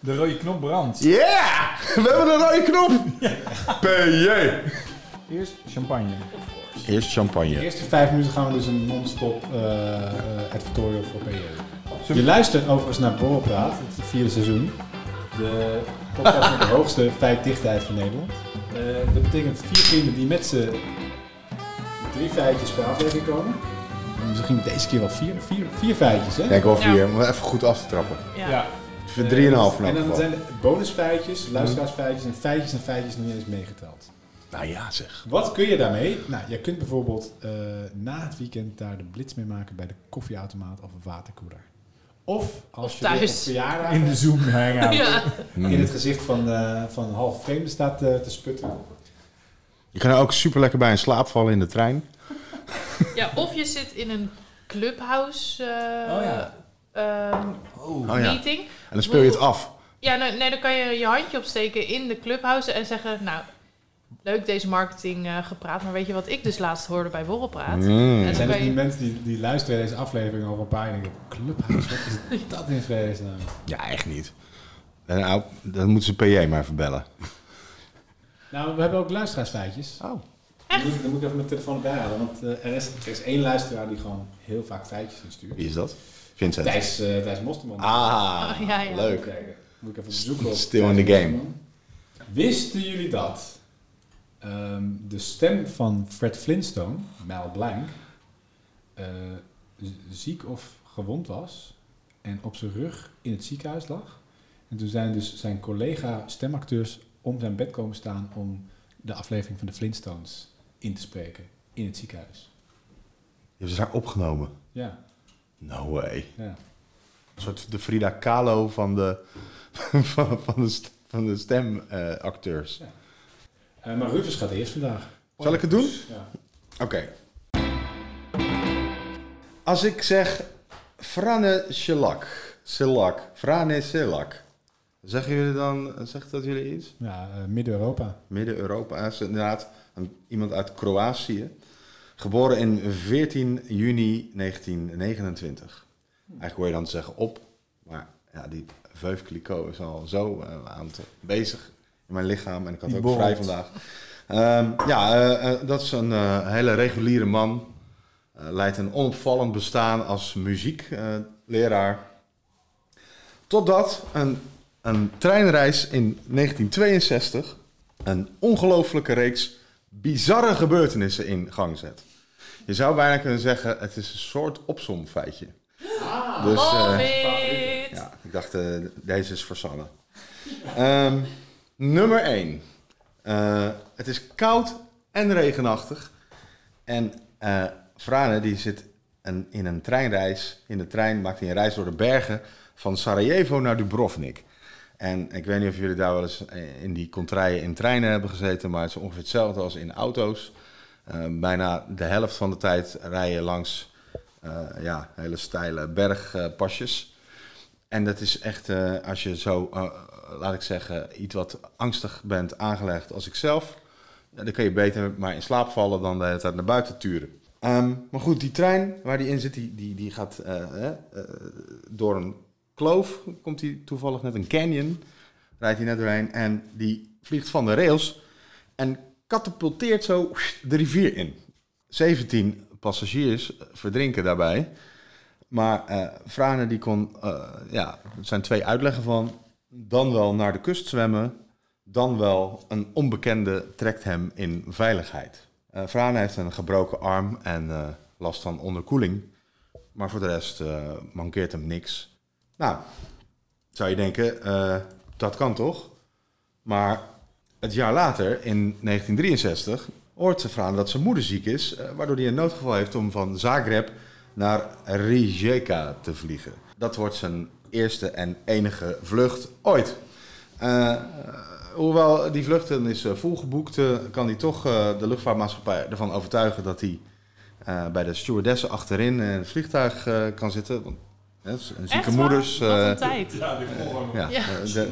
De rode knop brandt. Ja! Yeah! We hebben de rode knop! Ja. PJ! Eerst champagne. Eerst champagne. De eerste vijf minuten gaan we dus een non-stop uh, advertorial voor PJ. Je luistert overigens naar Borrelpraat, het vierde seizoen. De podcast met de hoogste feitdichtheid van Nederland. Eh, dat betekent vier vrienden die met z'n drie feitjes per aflevering komen. En misschien deze keer wel vier, vier, vier feitjes, hè? Ik denk wel vier, ja. om even goed af te trappen. ja. 3,5 uh, en dan zijn bonusfeitjes, luisteraarsfeitjes en feitjes en feitjes niet eens meegeteld. Nou ja, zeg. Wat kun je daarmee? Nou, je kunt bijvoorbeeld eh, na het weekend daar de blitz mee maken bij de koffieautomaat of een waterkoeler. Of als je op verjaardag in de Zoom hangen ja. in het gezicht van, eh, van een half vreemde staat eh, te sputten. Je kan er ook super lekker bij een slaap vallen in de trein. Ja, of je zit in een clubhouse oh, ja ehm, Oh ja. meeting. En dan speel je het af. Ja, nou, nee, dan kan je je handje opsteken in de clubhouse en zeggen... Nou, leuk deze marketing eh, gepraat, maar weet je wat ik dus laatst hoorde bij Borrelpraat? Mm. En Er zijn dus die je... mensen die, die luisteren deze aflevering al een paar en denken, Clubhouse, wat is dat in vredesnaam? Ja, echt niet. En nou, dan moeten ze PJ maar even bellen. Nou, we hebben ook luisteraarsfeitjes. Oh. Dan moet, ik- dan moet ik even mijn telefoon erbij halen, want eh, er, is, er is één luisteraar die gewoon heel vaak feitjes instuurt. Wie is dat? Vincent. Thijs, eh Thijs Mosterman. Ah, Oh, ja, ja. leuk. Kijken. Moet ik even zoeken op Still Thijs in the game. Mosterman. Wisten jullie dat ehm, de stem van Fred Flintstone, Mel Blanc, eh, ziek of gewond was en op zijn rug in het ziekenhuis lag? En toen zijn dus zijn collega stemacteurs om zijn bed komen staan om de aflevering van de Flintstones in te spreken in het ziekenhuis. Je hebt ze daar opgenomen. Ja, No way. ja. Een soort de Frida Kahlo van de, van, van de, van de stemacteurs. Eh, maar Rufus gaat eerst vandaag. Zal ik het doen? Ja. Oké. Als ik zeg Frane Sjelak, Silak, Frane Silak, zeggen jullie dan, zegt dat jullie iets? Ja, eh, Midden-Europa. Midden-Europa is inderdaad een, iemand uit Kroatië. Geboren in 14 juni 1929. Eigenlijk hoor je dan te zeggen op, maar ja, die Veuve Clicquot is al zo eh, aan het bezig in mijn lichaam. En ik had Die ook vrij vandaag. Ehm, ja, eh, eh, dat is een eh, hele reguliere man. Leidt een onopvallend bestaan als muziekleraar. Totdat een, een treinreis in 1962 een ongelooflijke reeks bizarre gebeurtenissen in gang zet. Je zou bijna kunnen zeggen, het is een soort opzomfeitje. dus, Love eh, ja, ik dacht, eh, deze is voor Sanne. Ehm, nummer 1. het is koud en regenachtig. En eh Frane die zit een, in een treinreis. In de trein maakt hij een reis door de bergen van Sarajevo naar Dubrovnik. En ik weet niet of jullie daar wel eens eh, in die contraien in treinen hebben gezeten, maar het is ongeveer hetzelfde als in auto's. Eh, bijna de helft van de tijd rij je langs eh, ja, hele steile bergpasjes. en dat is echt, als je zo, laat ik zeggen, iets wat angstig bent aangelegd als ik zelf, dan kun je beter maar in slaap vallen dan de naar buiten turen. Ehm, maar goed, die trein waar die in zit, die, die, gaat door een kloof. Komt hij toevallig net een canyon, rijdt hij net doorheen. En die vliegt van de rails en katapulteert zo de rivier in. 17 passagiers verdrinken daarbij. Maar eh Frane die kon, eh, ja, er zijn twee uitleggen van. Dan wel naar de kust zwemmen, dan wel een onbekende trekt hem in veiligheid. Eh Frane heeft een gebroken arm en eh, last van onderkoeling. Maar voor de rest eh, mankeert hem niks. Nou, zou je denken, eh, dat kan toch? Maar het jaar later, in 1963, hoort Frane dat zijn moeder ziek is, eh, waardoor hij een noodgeval heeft om van Zagreb naar Rijeka te vliegen. Dat wordt zijn eerste en enige vlucht ooit. Eh, hoewel die vlucht dan is volgeboekt, kan hij toch de luchtvaartmaatschappij ervan overtuigen dat hij bij de stewardessen achterin in het vliegtuig kan zitten. Want, zieke Echt moeders. Wat eh, een tijd. Ja, ja, Ja. eh, de-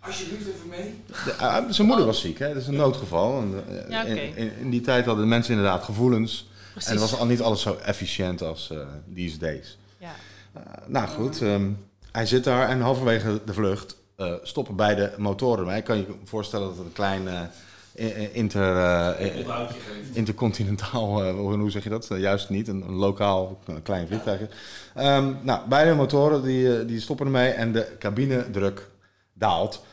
Alsjeblieft even mee. de- ah, zijn moeder was ziek, hè? dat is een noodgeval. En, eh, Ja, in, in, in die tijd hadden de mensen inderdaad gevoelens. Precies. En het was al niet alles zo efficiënt als eh these days. Ja. Eh, nou goed, ehm, hij zit daar en halverwege de vlucht eh, stoppen beide motoren mee. Ik kan je voorstellen dat het een klein eh, inter, eh, intercontinentaal, eh, hoe zeg je dat? Eh, juist niet, een, een lokaal klein vliegtuigje. Ehm, nou, beide motoren die, die stoppen ermee en de cabinedruk daalt.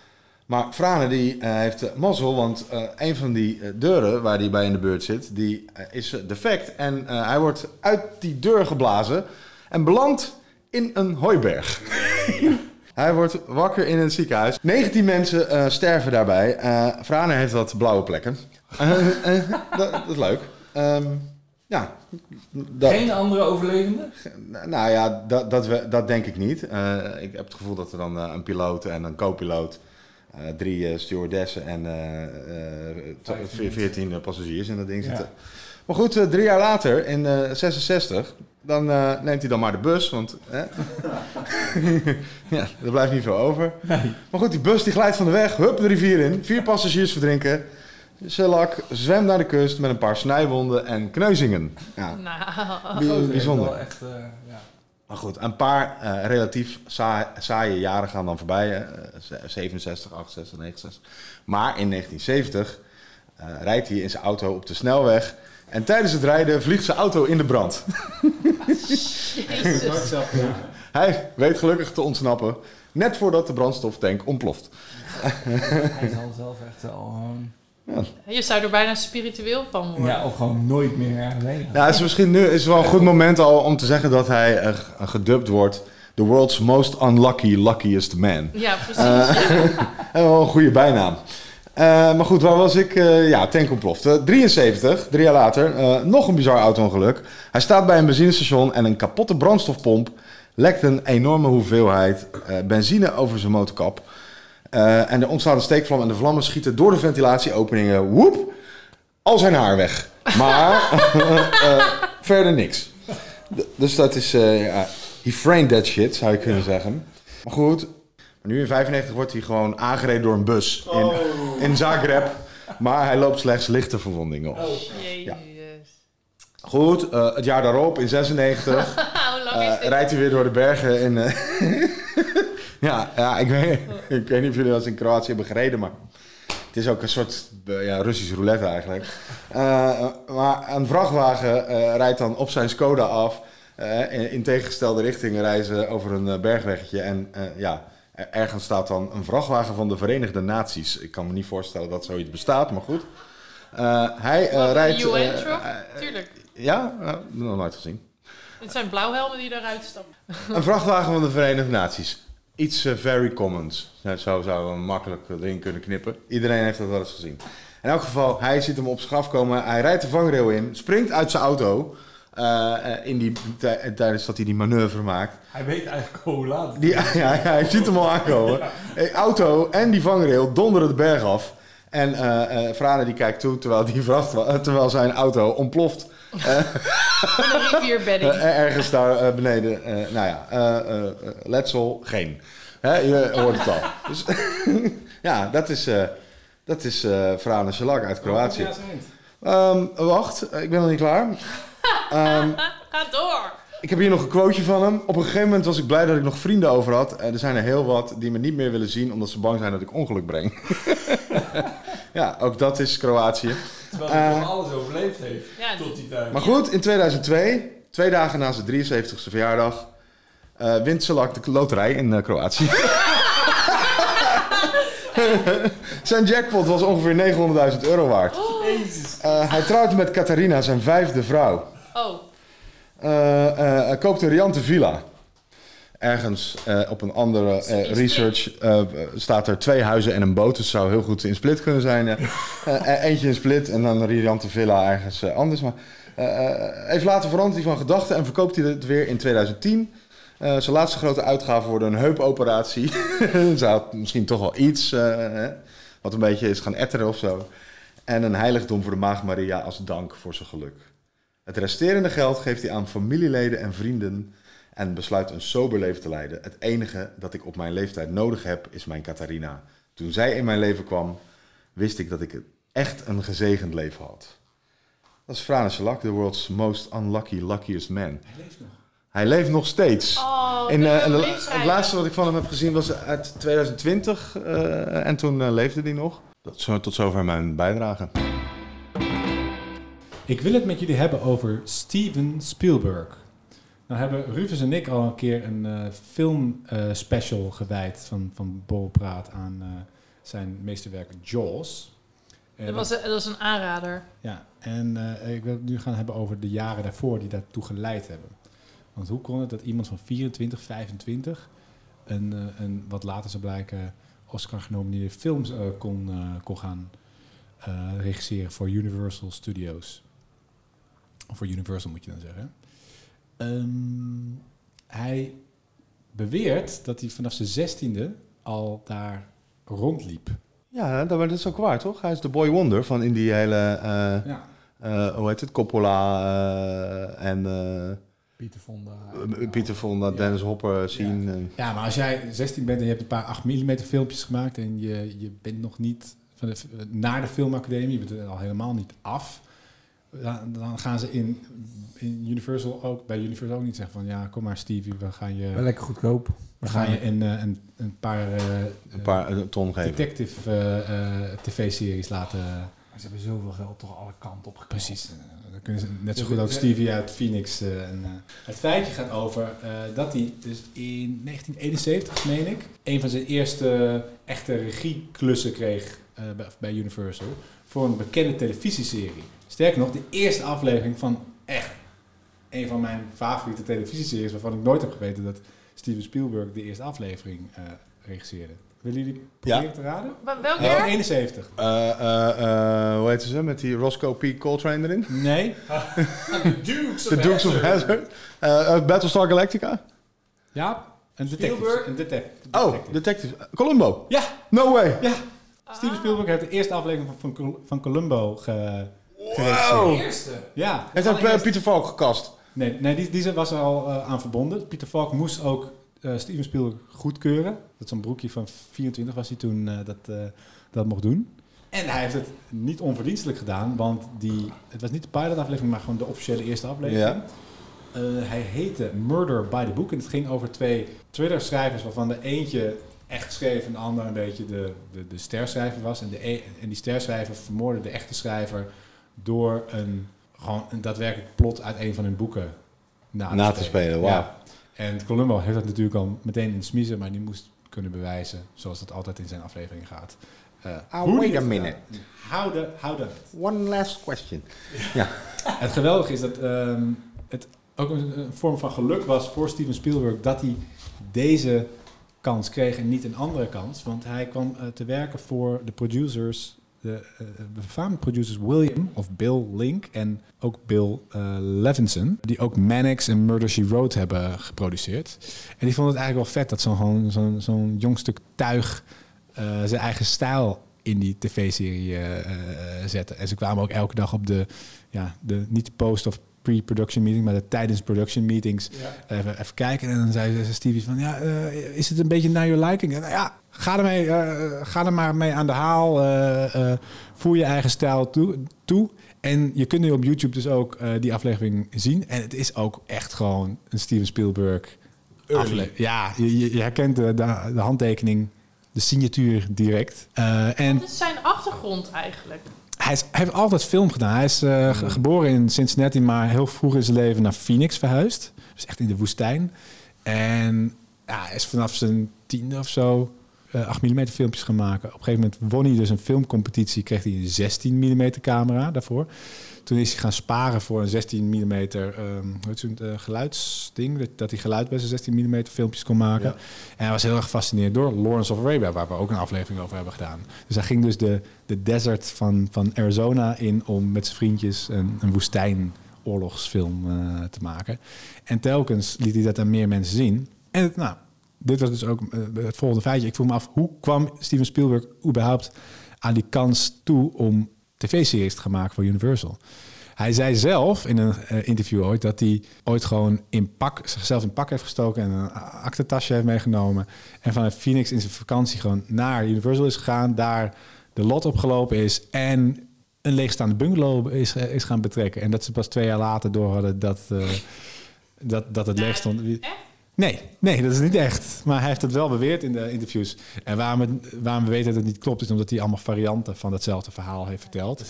Maar Frane die heeft mazzel, want een van die deuren waar hij bij in de beurt zit, die is defect. En hij wordt uit die deur geblazen en belandt in een hooiberg. hij wordt wakker in een ziekenhuis. 19 mensen eh, sterven daarbij. Eh Frane heeft wat blauwe plekken. Eh, dat, dat is leuk. Ehm, ja, dat, Geen andere overlevenden? nou ja, dat, dat, we- dat denk ik niet. Eh, ik heb het gevoel dat er dan een piloot en een co-piloot, eh, drie stewardessen en eh, eh, veertien passagiers in dat ding Ja. zitten. Maar goed, drie jaar later, in eh 66, dan eh, neemt hij dan maar de bus, want hè? ja, er blijft niet veel over. Nee. Maar goed, die bus die glijdt van de weg, hup de rivier in, vier passagiers verdrinken. Sherlock zwemt naar de kust met een paar snijwonden en kneuzingen. Ja, Nou, bi- bijzonder. Echt, eh, ja. Maar goed, een paar eh, relatief sa- saaie jaren gaan dan voorbij. hè. Eh, ze- 67, 68, 69. Maar in 1970 eh, rijdt hij in zijn auto op de snelweg. En tijdens het rijden vliegt zijn auto in de brand. jezus. Hij weet gelukkig te ontsnappen. Net voordat de brandstoftank ontploft. Hij zal zelf echt wel gewoon... Je zou er bijna spiritueel van worden. Ja, of gewoon nooit meer ergens heen gaan. Ja, is misschien nu is het wel een goed moment al om te zeggen dat hij g- gedubt wordt. The world's most unlucky, luckiest man. Ja, precies. Eh, En wel een goede bijnaam. Eh, maar goed, waar was ik? Eh, ja, tank ontploft. Eh, 73, drie jaar later, nog een bizar auto-ongeluk. Hij staat bij een benzinestation en een kapotte brandstofpomp lekt een enorme hoeveelheid benzine over zijn motorkap. En er ontstaat een steekvlam en de vlammen schieten door de ventilatieopeningen. Woep! Al zijn haar weg. Maar verder niks. D- dus dat is... ja, he framed that shit, zou je kunnen zeggen. Maar goed, nu in 95 wordt hij gewoon aangereden door een bus in, in Zagreb. Maar hij loopt slechts lichte verwondingen op. Jezus. Goed, eh, het jaar daarop, in 96, Hoe lang eh, rijdt hij weer door de bergen. In, eh, ja, ja ik, weet, ik weet niet of jullie dat in Kroatië hebben gereden, maar het is ook een soort ja, Russisch roulette eigenlijk. Eh, maar een vrachtwagen eh, rijdt dan op zijn Skoda af. eh, in, in tegengestelde richtingen reizen over een bergweggetje. En eh, ja, ergens staat dan een vrachtwagen van de Verenigde Naties. Ik kan me niet voorstellen dat zoiets bestaat, maar goed. Eh, hij eh, Wat, een rijdt... UN eh, Tuurlijk. ja, nog nooit gezien. Het zijn blauwhelmen die eruit stappen. Een vrachtwagen van de Verenigde Naties. Iets very commons. Ja, Zo zou we makkelijk erin kunnen knippen. Iedereen heeft dat wel eens gezien. In elk geval, hij ziet hem op zich afkomen. Hij rijdt de vangrail in, springt uit zijn auto. Eh, eh, in die, tij- tijdens dat hij die manoeuvre maakt. Hij weet eigenlijk hoe laat. Die, ja, ja, hij ziet hem al aankomen. Eh, auto en die vangrail donderen de berg af. En eh eh Frane die kijkt toe terwijl, die vrachtwa- terwijl zijn auto ontploft. Eh, ergens daar eh, beneden. eh, nou ja, eh, eh, eh, letsel, geen. Hè, je hoort het al. Dus, ja, dat is, eh dat is eh Frane Selak uit Kroatië. Ehm, wacht, eh, ik ben nog niet klaar. Ehm, Ga door. ik heb hier nog een quoteje van hem. Op een gegeven moment was ik blij dat ik nog vrienden over had. Eh, er zijn er heel wat die me niet meer willen zien omdat ze bang zijn dat ik ongeluk breng. ja, ook dat is Kroatië. Terwijl hij Eh, toch alles overleefd heeft Ja, tot die tijd. Maar goed, in 2002, twee dagen na zijn 73ste verjaardag, eh wint Selak de loterij in eh, Kroatië. zijn jackpot was ongeveer 900.000 euro waard. Jezus. Eh, hij trouwt met Catharina, zijn vijfde vrouw. Oh, Eh, eh, hij koopt een riante villa. Ergens eh, op een andere eh, research eh, staat er twee huizen en een boot. Dus het zou heel goed in Split kunnen zijn. eentje in Split en dan een riante villa ergens anders. Maar eh, eh, even later verandert hij van gedachten en verkoopt hij het weer in 2010. Eh, zijn laatste grote uitgave wordt een heupoperatie. Zou het misschien toch wel iets eh, hè, wat een beetje is gaan etteren of zo. En een heiligdom voor de Maagd Maria als dank voor zijn geluk. Het resterende geld geeft hij aan familieleden en vrienden en besluit een sober leven te leiden. Het enige dat ik op mijn leeftijd nodig heb is mijn Catharina. Toen zij in mijn leven kwam, wist ik dat ik echt een gezegend leven had. Dat is Frane Selak, the world's most unlucky, luckiest man. Hij leeft nog. Hij leeft nog steeds. Oh, de eh, en de- briefschrijver. het laatste wat ik van hem heb gezien was uit 2020. eh, en toen eh, leefde hij nog. Dat, zo, tot zover mijn bijdrage. Ik wil het met jullie hebben over Steven Spielberg. Nou hebben Rufus en ik al een keer een eh, film eh, special gewijd van, van Borrelpraat aan eh, zijn meesterwerk Jaws. Dat was, dat was een aanrader. Ja, en eh, ik wil het nu gaan hebben over de jaren daarvoor die daartoe geleid hebben. Want hoe kon het dat iemand van 24, 25 een, een wat later zou blijken Oscar genomineerde films eh, kon, eh, kon gaan eh, regisseren voor Universal Studios? Of voor Universal moet je dan zeggen. Ehm, hij beweert dat hij vanaf zijn zestiende al daar rondliep. Ja, dat, is ook waar, toch? Hij is de boy wonder van in die hele... Ja. hoe heet het? Coppola en eh, Pieter Fonda. Pieter Fonda, Dennis Hopper zien. en- Ja, maar als jij 16 bent en je hebt een paar 8 mm filmpjes gemaakt en je, je bent nog niet van de, naar de filmacademie, je bent er al helemaal niet af, dan, dan gaan ze in, in Universal ook, bij Universal ook niet zeggen van ja, kom maar Stevie, we gaan Wel je, lekker goedkoop. we gaan je een, eh, een, een paar, eh, een paar een ton geven. detective eh, eh, tv-series laten. Ze hebben zoveel geld toch alle kanten op Precies. Dan kunnen ze net zo goed ook Stevie uit Phoenix. eh, en, eh. Het feitje gaat over eh, dat hij dus in 1971, meen ik, een van zijn eerste echte regieklussen kreeg bij, bij Universal voor een bekende televisieserie. Sterker nog, de eerste aflevering van echt een van mijn favoriete televisieseries, waarvan ik nooit heb geweten dat Steven Spielberg de eerste aflevering regisseerde. Willen jullie proberen te raden? Wa- Welk Ja, jaar? 71. Eh, eh, eh, hoe heet ze? Met die Roscoe P. Coltrane erin? Nee. Dukes The Dukes of Hazzard. Battlestar Galactica? Ja, een detective. Spielberg? Oh, detective. Detective. Columbo. Ja, No way. ja. Ah. Steven Spielberg heeft de eerste aflevering van, van, van Columbo ge. Wow. eerste. Ja. Heeft hij eh, Pieter Falk gekast? Nee, nee die, die was er al eh, aan verbonden. Pieter Falk moest ook eh, Steven Spielberg goedkeuren. Dat zo'n broekje van 24 was hij toen eh, dat, eh, dat mocht doen. En hij heeft het niet onverdienstelijk gedaan, want die, het was niet de pilot-aflevering, maar gewoon de officiële eerste aflevering. Ja. Hij heette Murder by the Book en het ging over twee Twitter-schrijvers waarvan de eentje echt schreef en de ander een beetje de, de, de sterschrijver was. En, de, e- en die sterschrijver vermoordde de echte schrijver door een, gewoon een daadwerkelijk plot uit een van hun boeken na, Na te spelen, wauw. Ja. En Columbo heeft dat natuurlijk al meteen in smiezen, maar die moest kunnen bewijzen, zoals dat altijd in zijn aflevering gaat. Eh, hoe wait a dat minute. how done it? One last question. Het geweldige is dat ehm, het ook een, een vorm van geluk was voor Steven Spielberg dat hij deze kans kreeg en niet een andere kans. Want hij kwam eh, te werken voor de producers, de eh, befaamde producers William of Bill Link en ook Bill eh, Levinson, die ook Mannix en Murder She Wrote hebben geproduceerd. En die vonden het eigenlijk wel vet dat zo'n zo'n zo'n jong stuk tuig eh, zijn eigen stijl in die tv-serie eh, eh, zette. En ze kwamen ook elke dag op de, ja, de niet post- of pre-production meeting, maar de tijdens production meetings Ja. even, even kijken. En dan zei ze Stevie van, ja, eh, is het een beetje naar your liking? En, ja, ga, ermee, eh, ga er maar mee aan de haal. eh, eh, voer je eigen stijl toe, toe. En je kunt nu op YouTube dus ook eh, die aflevering zien. En het is ook echt gewoon een Steven Spielberg aflevering. Ja, je, je, je herkent de, de, de handtekening, de signatuur direct. Eh, en Wat is zijn achtergrond eigenlijk? Hij, is- hij heeft altijd film gedaan. Hij is eh, ge- geboren in Cincinnati, maar heel vroeg in zijn leven naar Phoenix verhuisd. Dus echt in de woestijn. En ja, hij is vanaf zijn tiende of zo eh 8 mm filmpjes gaan maken. Op een gegeven moment won hij dus een filmcompetitie. Kreeg hij een 16 mm camera daarvoor. Toen is hij gaan sparen voor een 16 mm zo'n, eh, geluidsding. Dat, dat hij geluid bij zijn 16 mm filmpjes kon maken. Ja. En hij was heel erg gefascineerd door Lawrence of Arabia, waar we ook een aflevering over hebben gedaan. Dus hij ging dus de, de desert van, van Arizona in om met zijn vriendjes een, een woestijnoorlogsfilm eh, te maken. En telkens liet hij dat aan meer mensen zien. En het, nou, dit was dus ook eh, het volgende feitje. Ik vroeg me af, hoe kwam Steven Spielberg überhaupt aan die kans toe om gaan maken voor Universal? Hij zei zelf in een eh, interview ooit dat hij ooit gewoon in pak, zichzelf in pak heeft gestoken en een aktentasje heeft meegenomen. En vanuit Phoenix in zijn vakantie gewoon naar Universal is gegaan, daar de lot opgelopen is en een leegstaande bungalow is, eh, is gaan betrekken. En dat ze pas twee jaar later door hadden dat, eh, Dat, dat het Nee, leeg stond. Echt? Nee, nee, dat is niet echt. Maar hij heeft het wel beweerd in de interviews. En waarom, het, waarom we weten dat het niet klopt, is omdat hij allemaal varianten van hetzelfde verhaal heeft verteld.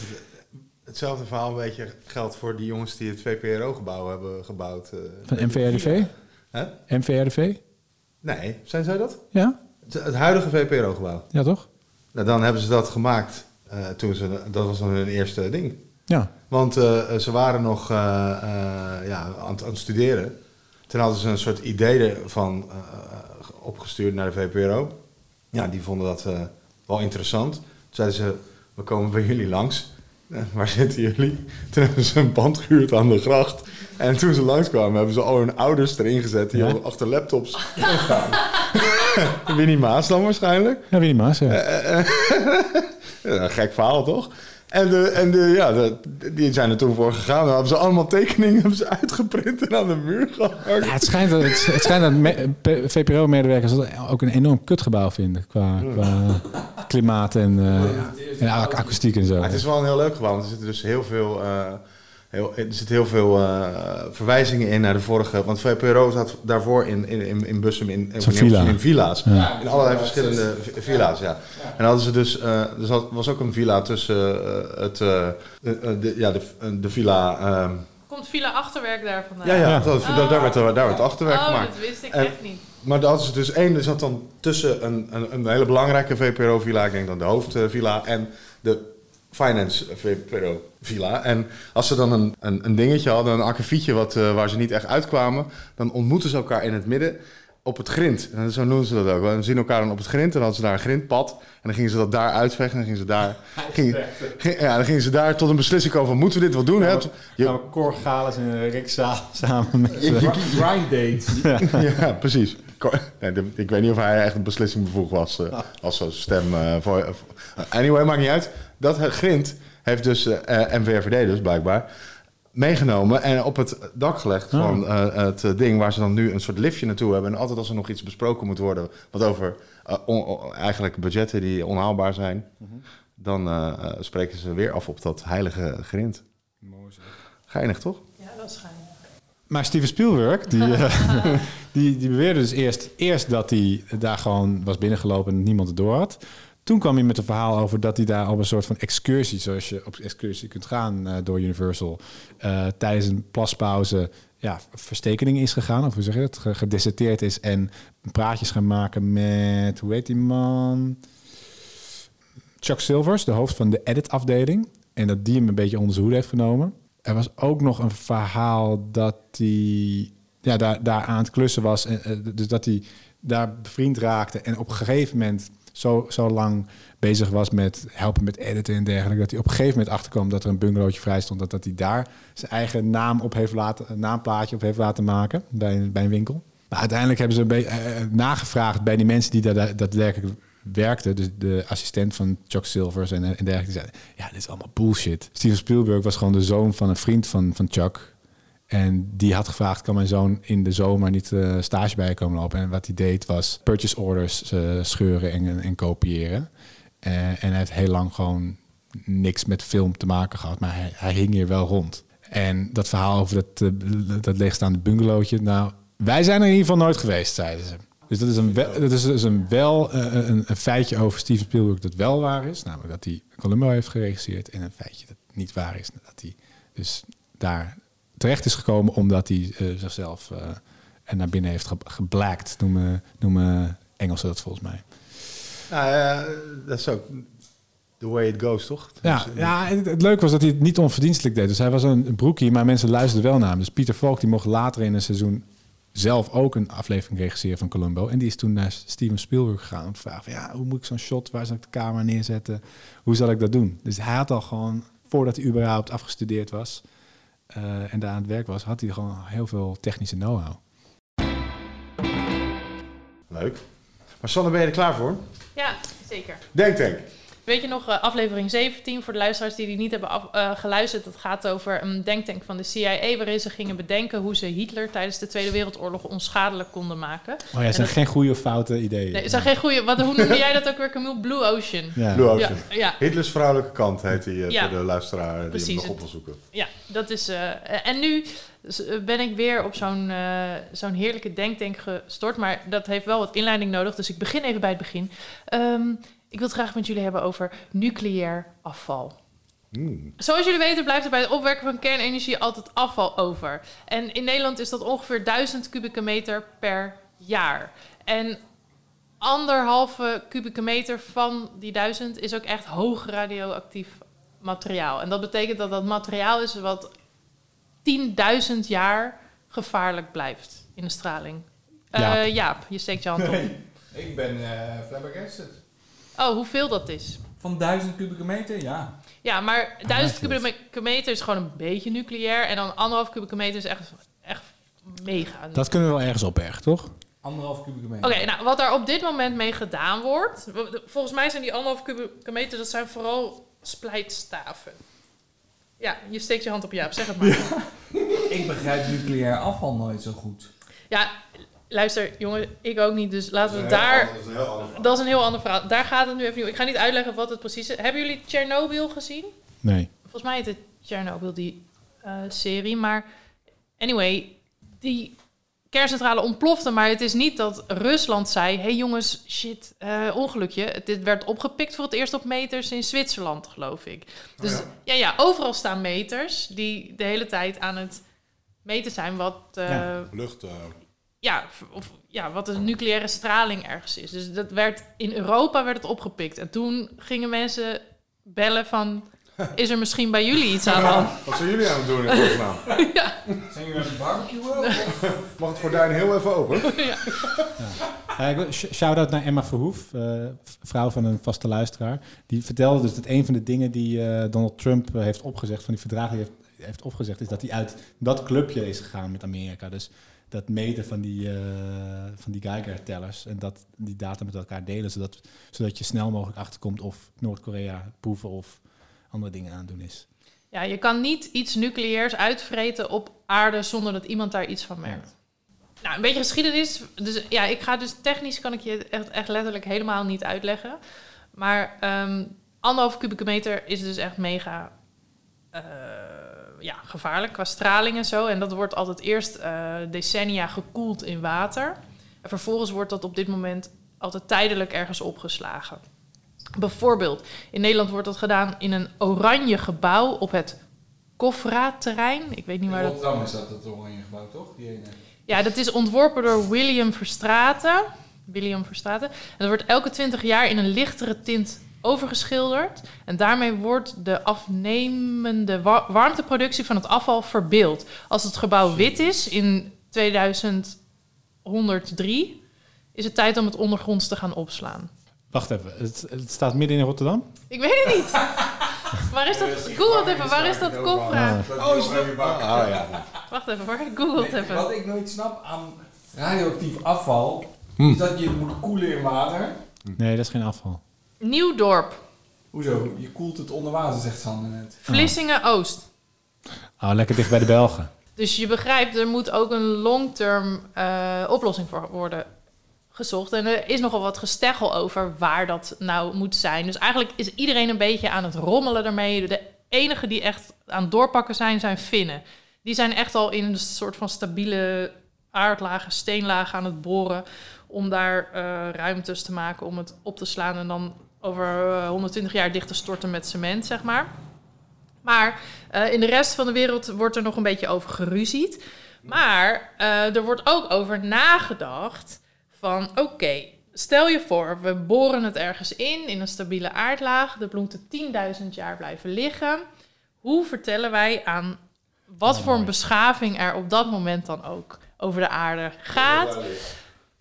Hetzelfde verhaal een beetje geldt voor die jongens die het VPRO-gebouw hebben gebouwd. eh. Van MVRDV? Hè? MVRDV? Nee, zijn zij dat? Ja? Het, het huidige VPRO-gebouw. Ja, toch? Nou, dan hebben ze dat gemaakt eh, toen ze... Dat was dan hun eerste ding. Ja. Want eh, ze waren nog ja, aan, aan het studeren. Toen hadden ze een soort idee van eh, opgestuurd naar de VPRO. Ja, die vonden dat eh, wel interessant. Toen zeiden ze, we komen bij jullie langs. Eh, waar zitten jullie? Toen hebben ze een band gehuurd aan de gracht. En toen ze langskwamen, hebben ze al hun ouders erin gezet. Die Ja? achter laptops staan. Winnie Maas dan waarschijnlijk. Ja, Winnie Maas, ja. Gek verhaal, toch? En, de, en de, ja, de, die zijn er toen voor gegaan. Dan hebben ze allemaal tekeningen hebben ze uitgeprint en aan de muur gehangen. Ja, het schijnt dat, het, het schijnt dat VPRO-medewerkers dat ook een enorm kutgebouw vinden. Qua, qua klimaat en, eh, en ak- akoestiek en zo. Maar het is wel een heel leuk gebouw, want er zitten dus heel veel, eh, heel, er zitten heel veel eh, verwijzingen in naar de vorige. Want VPRO zat daarvoor in, in, in, in Bussum in, in, villa. in villa's. Ja. In allerlei verschillende vi- villa's, ja. En hadden ze dus, eh, er zat- was ook een villa tussen eh, het, eh, de, ja, de, de villa. ehm, Komt Villa Achterwerk daar vandaan? ja, ja, dat- daar, daar werd, daar werd het achterwerk oh, gemaakt. dat wist ik En- echt niet. Maar dat is dus één, er zat dan tussen een, een, een hele belangrijke VPRO-villa, ik denk dan de hoofdvilla, en de finance VPRO-villa. En als ze dan een, een, een dingetje hadden, een akkefietje wat, eh, waar ze niet echt uitkwamen, dan ontmoeten ze elkaar in het midden op het grind. En zo noemen ze dat ook. We zien elkaar dan op het grind en dan hadden ze daar een grindpad. En dan gingen ze dat daar uitvechten. En dan gingen ze daar, ging- ja, dan gingen ze daar tot een beslissing komen van, moeten we dit wel doen? Hè? Je- Nou, Cor Galis en Rick Zaal samen met... Grind. Ja, precies. Nee, ik weet niet of hij echt een beslissing bevoegd was eh, als zo'n stem. eh, voor, eh, anyway, maakt niet uit. Dat het grind heeft dus eh MVRVD dus blijkbaar meegenomen en op het dak gelegd Oh. van eh, het ding waar ze dan nu een soort liftje naartoe hebben. En altijd als er nog iets besproken moet worden wat over on- eigenlijk budgetten die onhaalbaar zijn, dan eh, eh, spreken ze weer af op dat heilige grind. Geinig toch? Ja, dat is schijnbaar. Maar Steven Spielberg, die, eh, die, die beweerde dus eerst, eerst dat hij daar gewoon was binnengelopen en niemand het door had. Toen kwam hij met een verhaal over dat hij daar op een soort van excursie, zoals je op excursie kunt gaan eh, door Universal, eh, tijdens een plaspauze ja, verstekening is gegaan, of hoe zeg je dat, Ge- gedeserteerd is en praatjes gaan maken met, hoe heet die man? Chuck Silvers, de hoofd van de edit-afdeling. En dat die hem een beetje onder zijn hoede heeft genomen. Er was ook nog een verhaal dat hij ja, daar, daar aan het klussen was. En, eh, dus dat hij daar bevriend raakte. En op een gegeven moment zo, zo lang bezig was met helpen met editen en dergelijke. Dat hij op een gegeven moment achterkwam dat er een bungalowtje vrij stond. Dat, dat hij daar zijn eigen naam op heeft laten, naamplaatje op heeft laten maken bij, een- bij een winkel. Maar uiteindelijk hebben ze een beetje eh, nagevraagd bij die mensen die daar da- daadwerkelijk werkten. Dus de assistent van Chuck Silvers en, en dergelijke. Zeiden, ja, dit is allemaal bullshit. Steven Spielberg was gewoon de zoon van een vriend van, van Chuck. En die had gevraagd, kan mijn zoon in de zomer niet eh, stage bij komen lopen? En wat hij deed was purchase orders eh, scheuren en, en kopiëren. Eh, en hij heeft heel lang gewoon niks met film te maken gehad, maar hij, hing hier wel rond. En dat verhaal over dat, dat leegstaande bungalowtje, nou, wij zijn er in ieder geval nooit geweest, zeiden ze. Dus dat is een, wel, dat is een, wel, een, een feitje over Steven Spielberg dat wel waar is. Namelijk dat hij Columbo heeft geregisseerd. En een feitje dat niet waar is. Dat hij dus daar terecht is gekomen omdat hij eh, zichzelf eh, er naar binnen heeft ge geblackt. Noemen, noemen Engelsen dat volgens mij. Nou, ja, dat is ook the way it goes, toch? Ja, Dus, ja het, het leuke was dat hij het niet onverdienstelijk deed. Dus hij was een broekie, maar mensen luisterden wel naar hem. Dus Pieter Falk die mocht later in een seizoen zelf ook een aflevering regisseren van Columbo. En die is toen naar Steven Spielberg gegaan om te vragen van, ja, hoe moet ik zo'n shot, waar zal ik de camera neerzetten? Hoe zal ik dat doen? Dus hij had al gewoon, voordat hij überhaupt afgestudeerd was eh, en daar aan het werk was, had hij gewoon heel veel technische know-how. Leuk. Maar Sanne, ben je er klaar voor? Ja, zeker. Denk, denk. Weet je nog, eh, aflevering 17, voor de luisteraars die die niet hebben af- eh, geluisterd, dat gaat over een denktank van de CIA, waarin ze gingen bedenken hoe ze Hitler tijdens de Tweede Wereldoorlog onschadelijk konden maken. Oh ja, het zijn dat- geen goede of foute ideeën. Nee, is dat geen goede, wat, hoe noemde jij dat ook weer, Camille? Blue Ocean. Ja. Blue Ja, Ocean. ja, Hitlers vrouwelijke kant heet hij eh, Ja. voor de luisteraar die hem nog het- op wil zoeken. ja, dat is. eh, en nu ben ik weer op zo'n eh, zo'n heerlijke denktank gestort, maar dat heeft wel wat inleiding nodig, dus ik begin even bij het begin. Ehm, ik wil het graag met jullie hebben over nucleair afval. Hmm. Zoals jullie weten blijft er bij het opwekken van kernenergie altijd afval over. En in Nederland is dat ongeveer 1000 kubieke meter per jaar. En anderhalve kubieke meter van die 1000 is ook echt hoog radioactief materiaal. En dat betekent dat dat materiaal is wat 10.000 jaar gevaarlijk blijft in de straling. Eh, Jaap. Jaap, je steekt je hand op. Ik ben eh flabbergasted. Oh, hoeveel dat is? Van 1000 kubieke meter, ja. Ja, maar Ah, 1000 netjes. kubieke meter is gewoon een beetje nucleair. En dan anderhalf kubieke meter is echt, echt mega. Dat kunnen we wel ergens opbergen, toch? Anderhalf kubieke meter. Oké, nou, wat er op dit moment mee gedaan wordt... Volgens mij zijn die anderhalf kubieke meter... dat zijn vooral splijtstaven. Ja, je steekt je hand op Jaap, zeg het maar. Ik begrijp nucleair afval nooit zo goed. Ja, luister, jongen, ik ook niet. Dus laten we Dat is een heel daar... ander- dat is een heel ander verhaal. Dat is een heel ander verhaal. Daar gaat het nu even niet. Ik ga niet uitleggen wat het precies is. Hebben jullie Chernobyl gezien? Nee. Volgens mij heet het Chernobyl, die eh, serie. Maar anyway, die kerncentrale ontplofte. Maar het is niet dat Rusland zei... hé hey jongens, shit, eh, ongelukje. Dit werd opgepikt voor het eerst op meters in Zwitserland, geloof ik. Dus ja. ja. Ja, overal staan meters die de hele tijd aan het meten zijn... wat, eh, Ja. Lucht. Ja, of, ja, wat de nucleaire straling ergens is. Dus dat werd, in Europa werd het opgepikt. En toen gingen mensen bellen van... is er misschien bij jullie iets aan de hand? wat zijn jullie aan het doen in godsnaam? Zijn jullie met een barbecue? Mag het gordijn heel even open? Ja, sh- Shout-out naar Emma Verhoef, eh, vrouw van een vaste luisteraar. Die vertelde dus dat een van de dingen die eh, Donald Trump eh, heeft opgezegd, van die verdragen die heeft, heeft opgezegd, is dat hij uit dat clubje is gegaan met Amerika. Dus dat meten van die, eh, van die Geiger-tellers en dat, die data met elkaar delen, zodat, zodat je snel mogelijk achterkomt of Noord-Korea proeven of andere dingen aan het doen is. Ja, je kan niet iets nucleairs uitvreten op aarde zonder dat iemand daar iets van merkt. Nou, een beetje geschiedenis. Dus ja, ik ga dus technisch kan ik je echt, echt letterlijk helemaal niet uitleggen. Maar ehm anderhalf kubieke meter is dus echt mega eh, ja, gevaarlijk qua straling en zo. En dat wordt altijd eerst eh, decennia gekoeld in water. En vervolgens wordt dat op dit moment altijd tijdelijk ergens opgeslagen. Bijvoorbeeld, in Nederland wordt dat gedaan in een oranje gebouw op het Kofra-terrein. Ik weet niet waar dat... Rotterdam is dat het oranje gebouw, toch? Die ene. Ja, dat is ontworpen door William Verstraeten. William Verstraeten. En dat wordt elke 20 jaar in een lichtere tint overgeschilderd. En daarmee wordt de afnemende wa- warmteproductie van het afval verbeeld. Als het gebouw wit is in 2103, is het tijd om het ondergronds te gaan opslaan. Wacht even, het, het staat midden in Rotterdam? Ik weet het niet. waar is dat? Google het even. Waar is dat Kofra? Oh, is dat- Ah ja. Wacht even hoor. Google het even. Wat ik nooit snap aan radioactief afval, Hm. is dat je het moet koelen in water. Nee, dat is geen afval. Nieuwdorp. Hoezo? Je koelt het onder water, zegt Sander net. Vlissingen-Oost. Oh, lekker dicht bij de Belgen. Dus je begrijpt, er moet ook een long-term eh, oplossing voor worden gezocht. En er is nogal wat gesteggel over waar dat nou moet zijn. Dus eigenlijk is iedereen een beetje aan het rommelen ermee. De enige die echt aan het doorpakken zijn, zijn Finnen. Die zijn echt al in een soort van stabiele aardlagen, steenlagen aan het boren... om daar eh, ruimtes te maken om het op te slaan... en dan over eh, 120 jaar dicht te storten met cement, zeg maar. Maar eh, in de rest van de wereld wordt er nog een beetje over geruzied. Maar eh, er wordt ook over nagedacht van... oké, stel je voor, we boren het ergens in, in een stabiele aardlaag. De bloemte 10.000 jaar blijven liggen. Hoe vertellen wij aan wat Oh, voor een beschaving er op dat moment dan ook over de aarde gaat...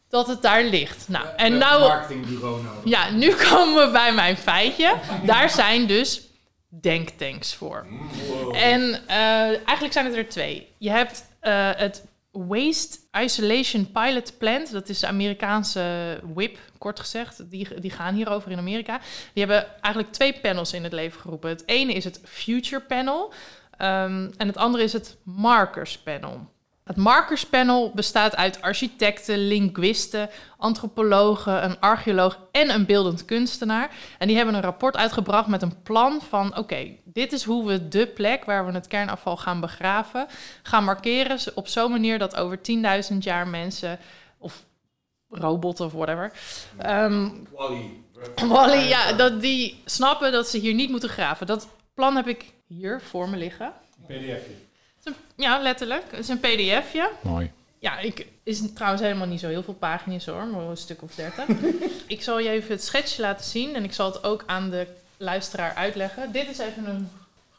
dat het daar ligt. Nou, en nou... marketingbureau nodig. Ja, nu komen we bij mijn feitje. Daar zijn dus denktanks voor. En eh, eigenlijk zijn het er twee. Je hebt eh, het Waste Isolation Pilot Plant. Dat is de Amerikaanse WIP, kort gezegd. Die, die gaan hierover in Amerika. Die hebben eigenlijk twee panels in het leven geroepen. Het ene is het Future Panel. ehm, en het andere is het Markers Panel. Het Markers Panel bestaat uit architecten, linguisten, antropologen, een archeoloog en een beeldend kunstenaar. En die hebben een rapport uitgebracht met een plan van: oké, dit is hoe we de plek waar we het kernafval gaan begraven, gaan markeren op zo'n manier dat over 10.000 jaar mensen of robotten of whatever. ehm, Wally, ja, dat die snappen dat ze hier niet moeten graven. Dat plan heb ik hier voor me liggen. PDFje. Ja, letterlijk. Het is een pdfje. Mooi. Ja, ik is trouwens helemaal niet zo heel veel pagina's hoor, maar een stuk of dertig. ik zal je even het schetsje laten zien en ik zal het ook aan de luisteraar uitleggen. Dit is even een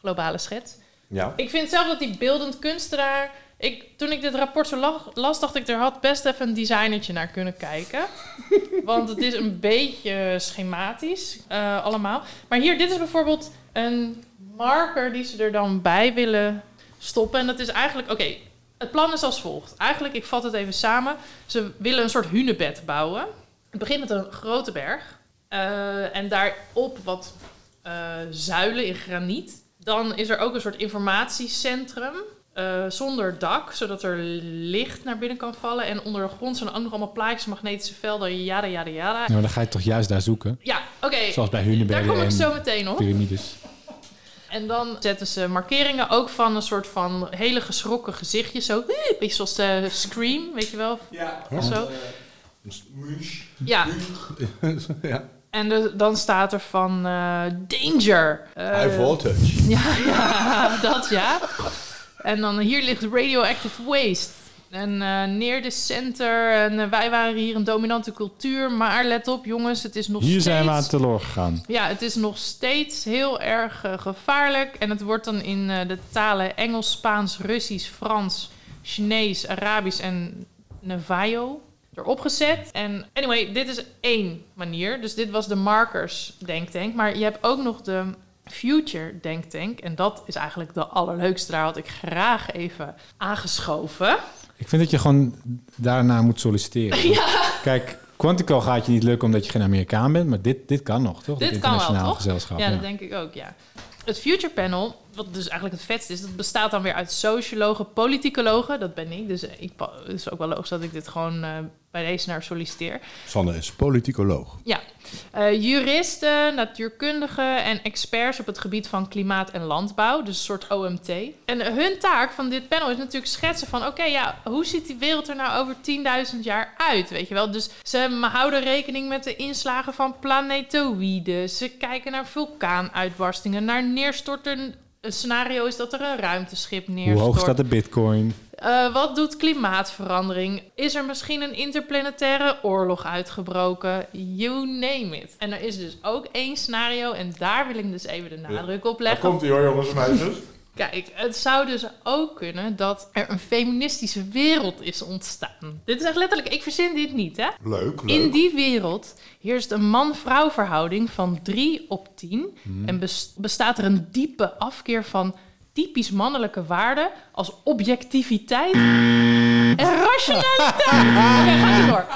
globale schets. Ja. Ik vind zelf dat die beeldend kunstenaar... Ik, toen ik dit rapport zo lag- las, dacht ik, er had best even een designertje naar kunnen kijken. Want het is een beetje schematisch eh, allemaal. Maar hier, dit is bijvoorbeeld een marker die ze er dan bij willen stoppen. En dat is eigenlijk... Oké, het plan is als volgt. Eigenlijk, ik vat het even samen. Ze willen een soort hunebed bouwen. Het begint met een grote berg. eh, en daarop wat eh, zuilen in graniet. Dan is er ook een soort informatiecentrum eh, zonder dak, zodat er licht naar binnen kan vallen. En onder de grond zijn ook nog allemaal plaatjes, magnetische velden, jada, jada, jada. Nou, maar dan ga je toch juist daar zoeken. Ja, oké. Zoals bij Daar Hunebedden kom ik zo meteen op. piramides. En dan zetten ze markeringen ook van een soort van hele geschrokken gezichtjes. Zo, een beetje zoals de Scream, weet je wel? Ja, Of zo. Munch. Ja, ja. en de- dan staat er van eh, danger. Eh, High voltage. Ja, ja, dat ja. En dan hier ligt radioactive waste. En eh, neer de center. En eh, wij waren hier een dominante cultuur. Maar let op, jongens, het is nog Hier steeds... zijn we aan teloor gegaan. Ja, het is nog steeds heel erg eh, gevaarlijk. En het wordt dan in de talen Engels, Spaans, Russisch, Frans, Chinees, Arabisch en Navajo erop gezet. En anyway, dit is één manier. Dus dit was de markers denktank. Maar je hebt ook nog de future denktank. En dat is eigenlijk de allerleukste. Daar had ik graag even aangeschoven. Ik vind dat je gewoon daarna moet solliciteren. Kijk, Quantico gaat je niet lukken omdat je geen Amerikaan bent, maar dit, dit kan nog, toch? Dit kan wel, internationaal toch? gezelschap. Ja, ja. dat denk ik ook, ja. Het Future Panel, wat dus eigenlijk het vetste is, dat bestaat dan weer uit sociologen, politicologen. Dat ben ik, dus ik, het is ook wel logisch dat ik dit gewoon eh, bij deze naar solliciteer. Sanne is politicoloog. Ja, Eh, juristen, natuurkundigen en experts op het gebied van klimaat en landbouw, dus een soort OMT. En hun taak van dit panel is natuurlijk schetsen van, oké, ja, hoe ziet die wereld er nou over 10.000 jaar uit, weet je wel? Dus ze houden rekening met de inslagen van planetoïden, ze kijken naar vulkaanuitbarstingen, naar neerstorten. Een scenario is dat er een ruimteschip neerstort. Hoe hoog staat de bitcoin? Eh, wat doet klimaatverandering? Is er misschien een interplanetaire oorlog uitgebroken? You name it. En er is dus ook één scenario, en daar wil ik dus even de nadruk op Daar leggen. komt hij hoor, jongens en meisjes. Kijk, het zou dus ook kunnen dat er een feministische wereld is ontstaan. Dit is echt letterlijk, ik verzin dit niet, hè? Leuk, leuk. In die wereld heerst een man-vrouw verhouding van 3 op 10 Hmm. en bes- bestaat er een diepe afkeer van typisch mannelijke waarden als objectiviteit en rationaliteit. Oké, ga niet door.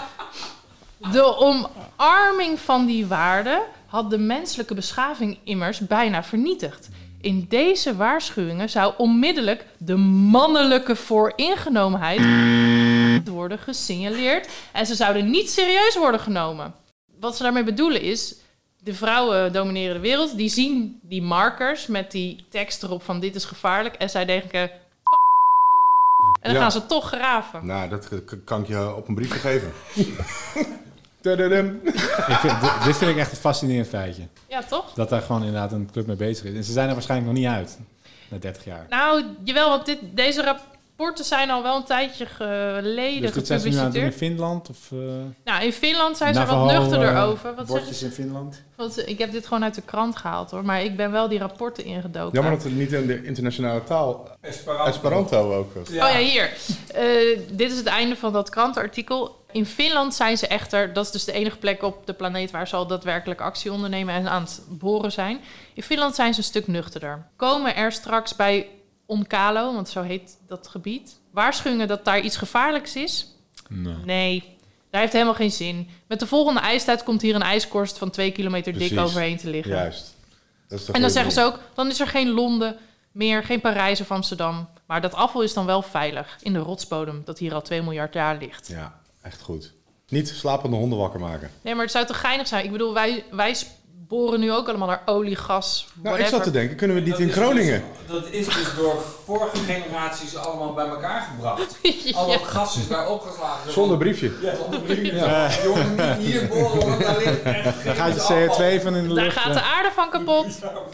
De omarming van die waarden had de menselijke beschaving immers bijna vernietigd. In deze waarschuwingen zou onmiddellijk de mannelijke vooringenomenheid worden gesignaleerd en ze zouden niet serieus worden genomen. Wat ze daarmee bedoelen is, de vrouwen domineren de wereld, die zien die markers met die tekst erop van dit is gevaarlijk en zij denken "F- en dan Ja. gaan ze toch graven. Nou, dat kan ik je op een briefje geven. Tadadam. Ik vind, dit- dit vind ik echt een fascinerend feitje. Ja, toch? Dat daar gewoon inderdaad een club mee bezig is. En ze zijn er waarschijnlijk nog niet uit. Na 30 jaar. Nou, jawel, want dit, deze rapporten zijn al wel een tijdje geleden Dus dit zijn ze nu aan het doen in. Finland? Of, eh Nou, in Finland zijn ze er wat nuchterder eh, over. Wat bordjes in Finland? Want ik heb dit gewoon uit de krant gehaald hoor, maar ik ben wel die rapporten ingedoken. Jammer dat het niet in de internationale taal Esperanto. Esperanto ook was. Oh ja, hier. Eh, dit is het einde van dat krantenartikel. In Finland zijn ze echter, dat is dus de enige plek op de planeet waar ze al daadwerkelijk actie ondernemen en aan het boren zijn. In Finland zijn ze een stuk nuchterder. Komen er straks bij Onkalo, want zo heet dat gebied, waarschuwingen dat daar iets gevaarlijks is? Nee. Nee, daar heeft helemaal geen zin. Met de volgende ijstijd komt hier een ijskorst van twee kilometer dik overheen te liggen. Juist. Dat is En dan zeggen ze ook, dan is er geen Londen meer, geen Parijs of Amsterdam. Maar dat afval is dan wel veilig in de rotsbodem dat hier al 2 miljard jaar ligt. Ja, echt goed. Niet slapende honden wakker maken. Nee, maar het zou toch geinig zijn? Ik bedoel, wij, wij boren nu ook allemaal naar olie, gas, Nou, ik whatever. zat te denken, kunnen we niet in Groningen? dus- dat is dus door vorige generaties allemaal bij elkaar gebracht. Al Ja. dat gas is daar opgeslagen. Zonder briefje. Ja, zonder briefje. Ja. Jongen, niet hier boren, want daar ligt echt Dan gaat je CO2 van in de Daar lucht. gaat ja. de aarde van kapot.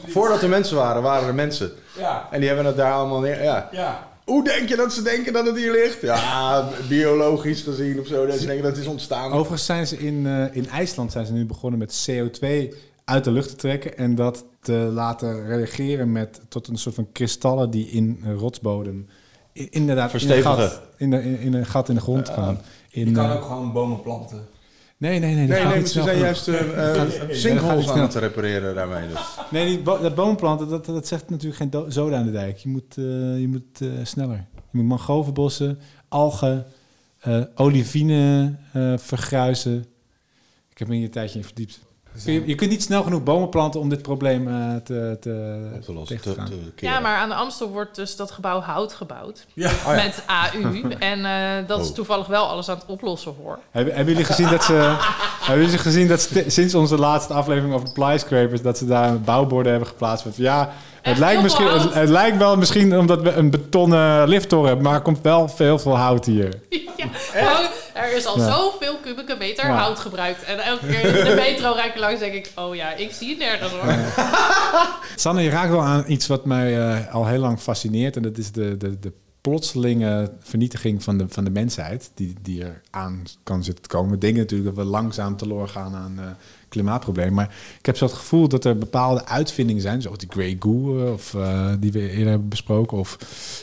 Voordat er mensen waren, waren er mensen. Ja, En die hebben het daar allemaal neer. Ja. ja. Hoe denk je dat ze denken dat het hier ligt? Ja, biologisch gezien of zo. Dat ze denken dat het is ontstaan. Overigens zijn ze in, eh, in IJsland zijn ze nu begonnen met CO2 uit de lucht te trekken en dat te laten reageren met tot een soort van kristallen die in een rotsbodem inderdaad in een, Verstevigen. gat, in, de, in, in een gat in de grond gaan. In, Je kan eh, ook gewoon bomen planten. Nee, nee, nee. Nee, maar ze zijn juist eh, eh, sinkholes aan het repareren daarmee. Dus. Nee, die bo- dat boomplanten, dat, dat zegt natuurlijk geen zoden aan de dijk. Je moet, eh, je moet eh, sneller. Je moet mangrovenbossen, algen, eh olivine eh, vergruizen. Ik heb me hier een tijdje in verdiept. Je, je kunt niet snel genoeg bomen planten om dit probleem eh, te, te, Op te lossen. Ja, maar aan de Amstel wordt dus dat gebouw hout gebouwd. Ja. Oh ja. Met AU. En eh, dat is Oh. toevallig wel alles aan het oplossen hoor. Hebben, hebben jullie gezien dat ze, hebben jullie gezien dat sinds onze laatste aflevering over de plyscrapers dat ze daar bouwborden hebben geplaatst met van ja, het lijkt, misschien, het, lijkt wel misschien omdat we een betonnen lifttoren hebben, maar er komt wel veel veel hout hier. ja, er is al Ja. zoveel kubieke meter Ja. hout gebruikt. En elke keer in de metro rijd ik langs denk ik, oh ja, ik zie het nergens hoor. Sanne, je raakt wel aan iets wat mij eh, al heel lang fascineert. En dat is de, de, de plotselinge vernietiging van de, van de mensheid. Die, die er aan kan zitten te komen. We denken natuurlijk dat we langzaam teloor gaan aan eh klimaatproblemen. Maar ik heb zo het gevoel dat er bepaalde uitvindingen zijn. Zoals die Grey Goo, eh, of, eh, die we eerder hebben besproken. Of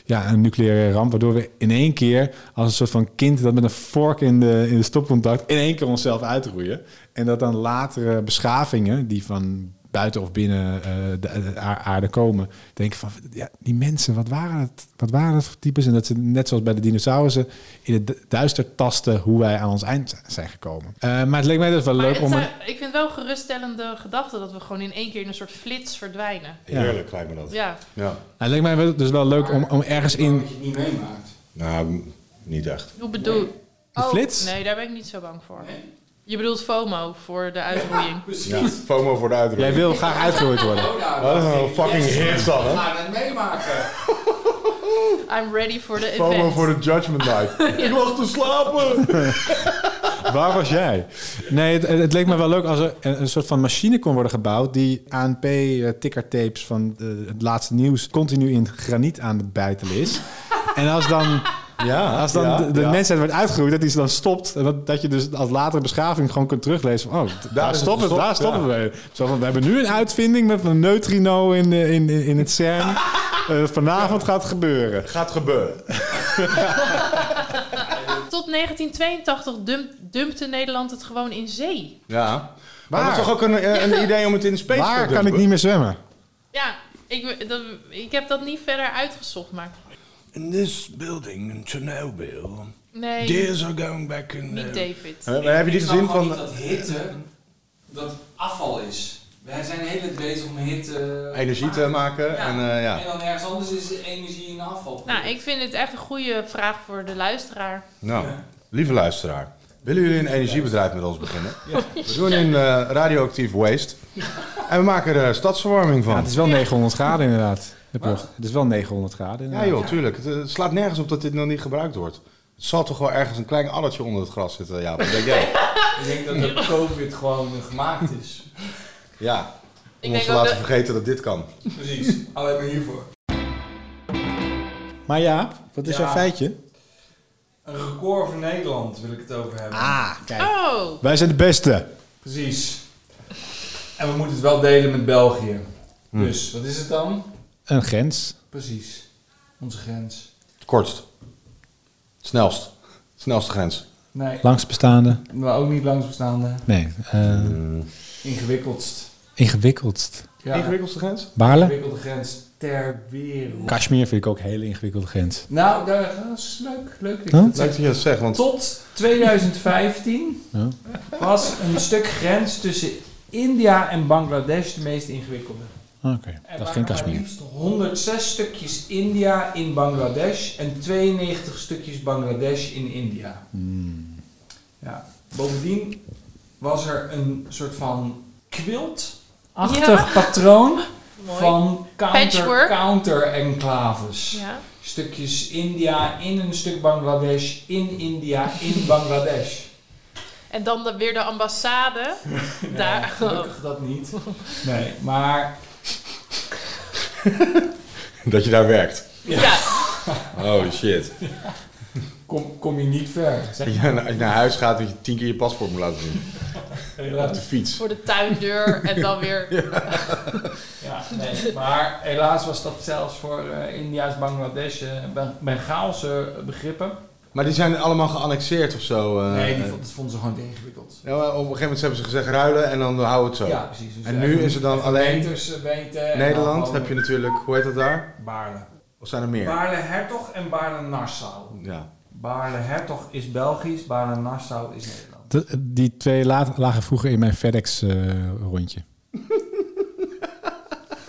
ja, een nucleaire ramp. Waardoor we in één keer als een soort van kind dat met een vork in de, in de stopcontact... in één keer onszelf uitroeien. En dat dan latere beschavingen die van buiten of binnen eh, de, aarde komen, denken van, ja, die mensen, wat waren het, wat waren het voor types? En dat ze net zoals bij de dinosaurussen in het du- duister tasten hoe wij aan ons eind zijn gekomen. Eh, maar het leek mij dus wel Maar leuk het om... zijn- een- ik vind het wel geruststellende gedachte dat we gewoon in één keer in een soort flits verdwijnen. Ja. Heerlijk lijkt me dat. Ja, Ja. het leek mij wel- dus wel leuk om, om ergens in... Dat je het niet meemaakt. Nou, niet echt. hoe bedoel De Oh, flits? Nee, daar ben ik niet zo bang voor. Je bedoelt FOMO voor de uitroeiing. Precies. Ja. FOMO voor de Jij uitdrukking. wil graag uitgegooid worden. Oh, dat een ging fucking yes. hit dan, hè? We gaan het meemaken. I'm ready for the FOMO event. voor de Judgment Night. Ik lag te slapen. Waar was jij? Nee, het, het leek me wel leuk als er een, een soort van machine kon worden gebouwd... die ANP-tickertapes van eh, het laatste nieuws... continu in graniet aan het bijtelen is. En als dan, Ja, als dan ja, de, de ja. mensheid wordt uitgegroeid... dat die ze dan stopt. En dat, dat je dus als latere beschaving gewoon kunt teruglezen... van, oh, daar, is het stoppen, gestopt, daar stoppen ja. we. Zo van, we hebben nu een uitvinding met een neutrino in, de- in, in, in het CERN. Eh, vanavond gaat het gebeuren. Gaat gebeuren. Tot 1982 dump, dumpte Nederland het gewoon in zee. Ja. Maar Waar? dat is toch ook een, eh, een idee om het in de space te Waar kan dumpen? ik niet meer zwemmen? Ja, ik, dat, ik heb dat niet verder uitgezocht, maar In this building in Chernobyl, nee, deers are going back in... niet eh, David. eh, maar heb je die gezien van... niet dat hitte, dat afval is. Wij zijn de hele tijd bezig om hitte... Energie te maken Ja. en eh, ja. En dan ergens anders is de energie in afval. Nou, ik vind het echt een goede vraag voor de luisteraar. Nou, lieve luisteraar. Willen jullie een energiebedrijf met ons beginnen? We doen in eh, radioactief waste. En we maken er stadsverwarming Ja, van. het is wel 900 graden inderdaad. Het is wel 900 graden Ja inderdaad. joh, tuurlijk. Het, het slaat nergens op dat dit nog niet gebruikt wordt. Het zal toch wel ergens een klein addertje onder het gras zitten, ja. Wat denk jij? Ik denk dat de COVID gewoon gemaakt is. Ja, Ik om ons denk te laten dat, vergeten dat dit kan. Precies. Alleen maar hiervoor. Maar ja, wat is Ja. jouw feitje? Een record voor Nederland wil ik het over hebben. Ah, kijk. oh, Wij zijn de beste. Precies. En we moeten het wel delen met België. Hm. Dus, wat is het dan? Een grens. Precies. Onze grens. Kortst. Snelst. Snelste grens. Nee, Langsbestaande. maar ook niet langsbestaande. Nee. eh Ingewikkeldst. ingewikkeldst. Ja, Ingewikkeldste grens? Baarle? ingewikkelde grens. ter wereld. Kashmir vind ik ook een hele ingewikkelde grens. Nou, daar- dat is leuk. leuk dat je Huh? dat zegt. Leuk dat je dat zegt, want Tot 2015 Ja. was een stuk grens tussen India en Bangladesh de meest ingewikkelde. Oké, Er dat is waren geen maar Kashmir. liefst 106 stukjes India in Bangladesh en 92 stukjes Bangladesh in India. Hmm. Ja. Bovendien was er een soort van quilt-achtig Ja. patroon Mooi. van counter, counter-enclaves. Ja. Stukjes India in een stuk Bangladesh, in India, in Bangladesh. En dan de, weer de ambassade. Daar. Gelukkig dat niet. Nee, maar dat je daar werkt. Ja. Holy shit. kom, kom je niet ver. Zeg je, naar- als je naar huis gaat, dat je tien keer je paspoort moet laten zien. Op de fiets. voor de tuindeur en dan weer. Ja, nee. Maar helaas was dat zelfs voor eh India's Bangladesh Ben- Bengaalse begrippen. Maar die zijn allemaal geannexeerd of zo. eh. nee, die vond, dat vonden ze gewoon te ingewikkeld. Ja, op een gegeven moment hebben ze gezegd ruilen en dan houden we het zo. Ja, precies. Dus En nu is het dan alleen meters, eh, weten en Nederland heb je natuurlijk, hoe heet dat daar? Baarle. Of zijn er meer? Baarle-Hertog en Baarle-Nassau. Ja. Baarle-Hertog is Belgisch, Baarle-Nassau is Nederland. De- die twee la- lagen vroeger in mijn FedEx-rondje.